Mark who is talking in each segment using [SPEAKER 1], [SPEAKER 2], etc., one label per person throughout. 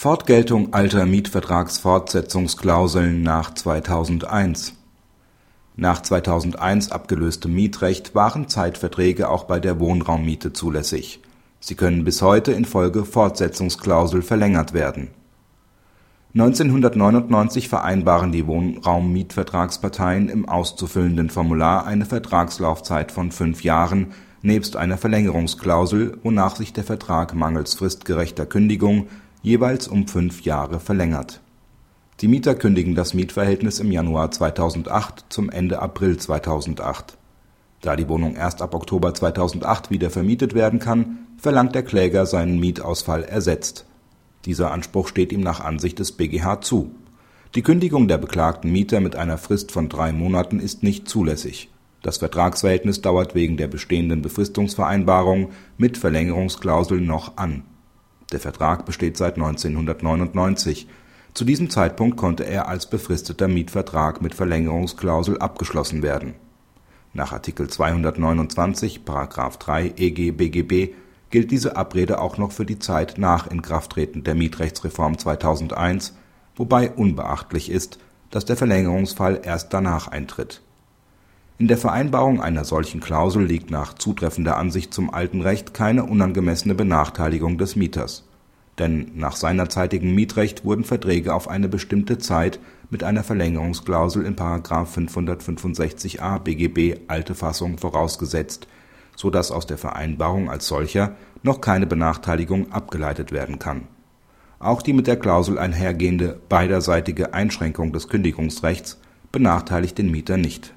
[SPEAKER 1] Fortgeltung alter Mietvertragsfortsetzungsklauseln nach 2001 Nach 2001 abgelöstem Mietrecht waren Zeitverträge auch bei der Wohnraummiete zulässig. Sie können bis heute infolge Fortsetzungsklausel verlängert werden. 1999 vereinbaren die Wohnraummietvertragsparteien im auszufüllenden Formular eine Vertragslaufzeit von fünf Jahren nebst einer Verlängerungsklausel, wonach sich der Vertrag mangels fristgerechter Kündigung jeweils um fünf Jahre verlängert. Die Mieter kündigen das Mietverhältnis im Januar 2008 zum Ende April 2008. Da die Wohnung erst ab Oktober 2008 wieder vermietet werden kann, verlangt der Kläger seinen Mietausfall ersetzt. Dieser Anspruch steht ihm nach Ansicht des BGH zu. Die Kündigung der beklagten Mieter mit einer Frist von drei Monaten ist nicht zulässig. Das Vertragsverhältnis dauert wegen der bestehenden Befristungsvereinbarung mit Verlängerungsklausel noch an der Vertrag besteht seit 1999. Zu diesem Zeitpunkt konnte er als befristeter Mietvertrag mit Verlängerungsklausel abgeschlossen werden. Nach Artikel 229 § 3 EG BGB gilt diese Abrede auch noch für die Zeit nach Inkrafttreten der Mietrechtsreform 2001, wobei unbeachtlich ist, dass der Verlängerungsfall erst danach eintritt in der Vereinbarung einer solchen Klausel liegt nach zutreffender Ansicht zum alten Recht keine unangemessene Benachteiligung des Mieters. Denn nach seinerzeitigem Mietrecht wurden Verträge auf eine bestimmte Zeit mit einer Verlängerungsklausel in § 565a BGB alte Fassung vorausgesetzt, so dass aus der Vereinbarung als solcher noch keine Benachteiligung abgeleitet werden kann. Auch die mit der Klausel einhergehende beiderseitige Einschränkung des Kündigungsrechts benachteiligt den Mieter nicht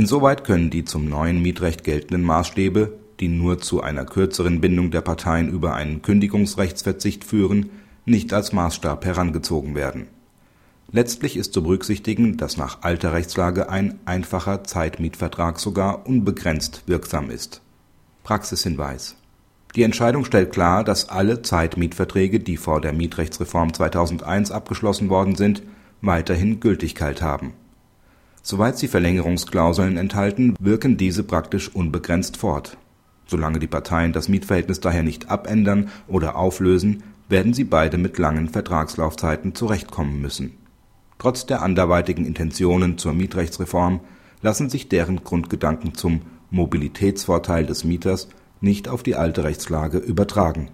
[SPEAKER 1] Insoweit können die zum neuen Mietrecht geltenden Maßstäbe, die nur zu einer kürzeren Bindung der Parteien über einen Kündigungsrechtsverzicht führen, nicht als Maßstab herangezogen werden. Letztlich ist zu berücksichtigen, dass nach alter Rechtslage ein einfacher Zeitmietvertrag sogar unbegrenzt wirksam ist. Praxishinweis Die Entscheidung stellt klar, dass alle Zeitmietverträge, die vor der Mietrechtsreform 2001 abgeschlossen worden sind, weiterhin Gültigkeit haben Soweit sie Verlängerungsklauseln enthalten, wirken diese praktisch unbegrenzt fort. Solange die Parteien das Mietverhältnis daher nicht abändern oder auflösen, werden sie beide mit langen Vertragslaufzeiten zurechtkommen müssen. Trotz der anderweitigen Intentionen zur Mietrechtsreform lassen sich deren Grundgedanken zum Mobilitätsvorteil des Mieters nicht auf die alte Rechtslage übertragen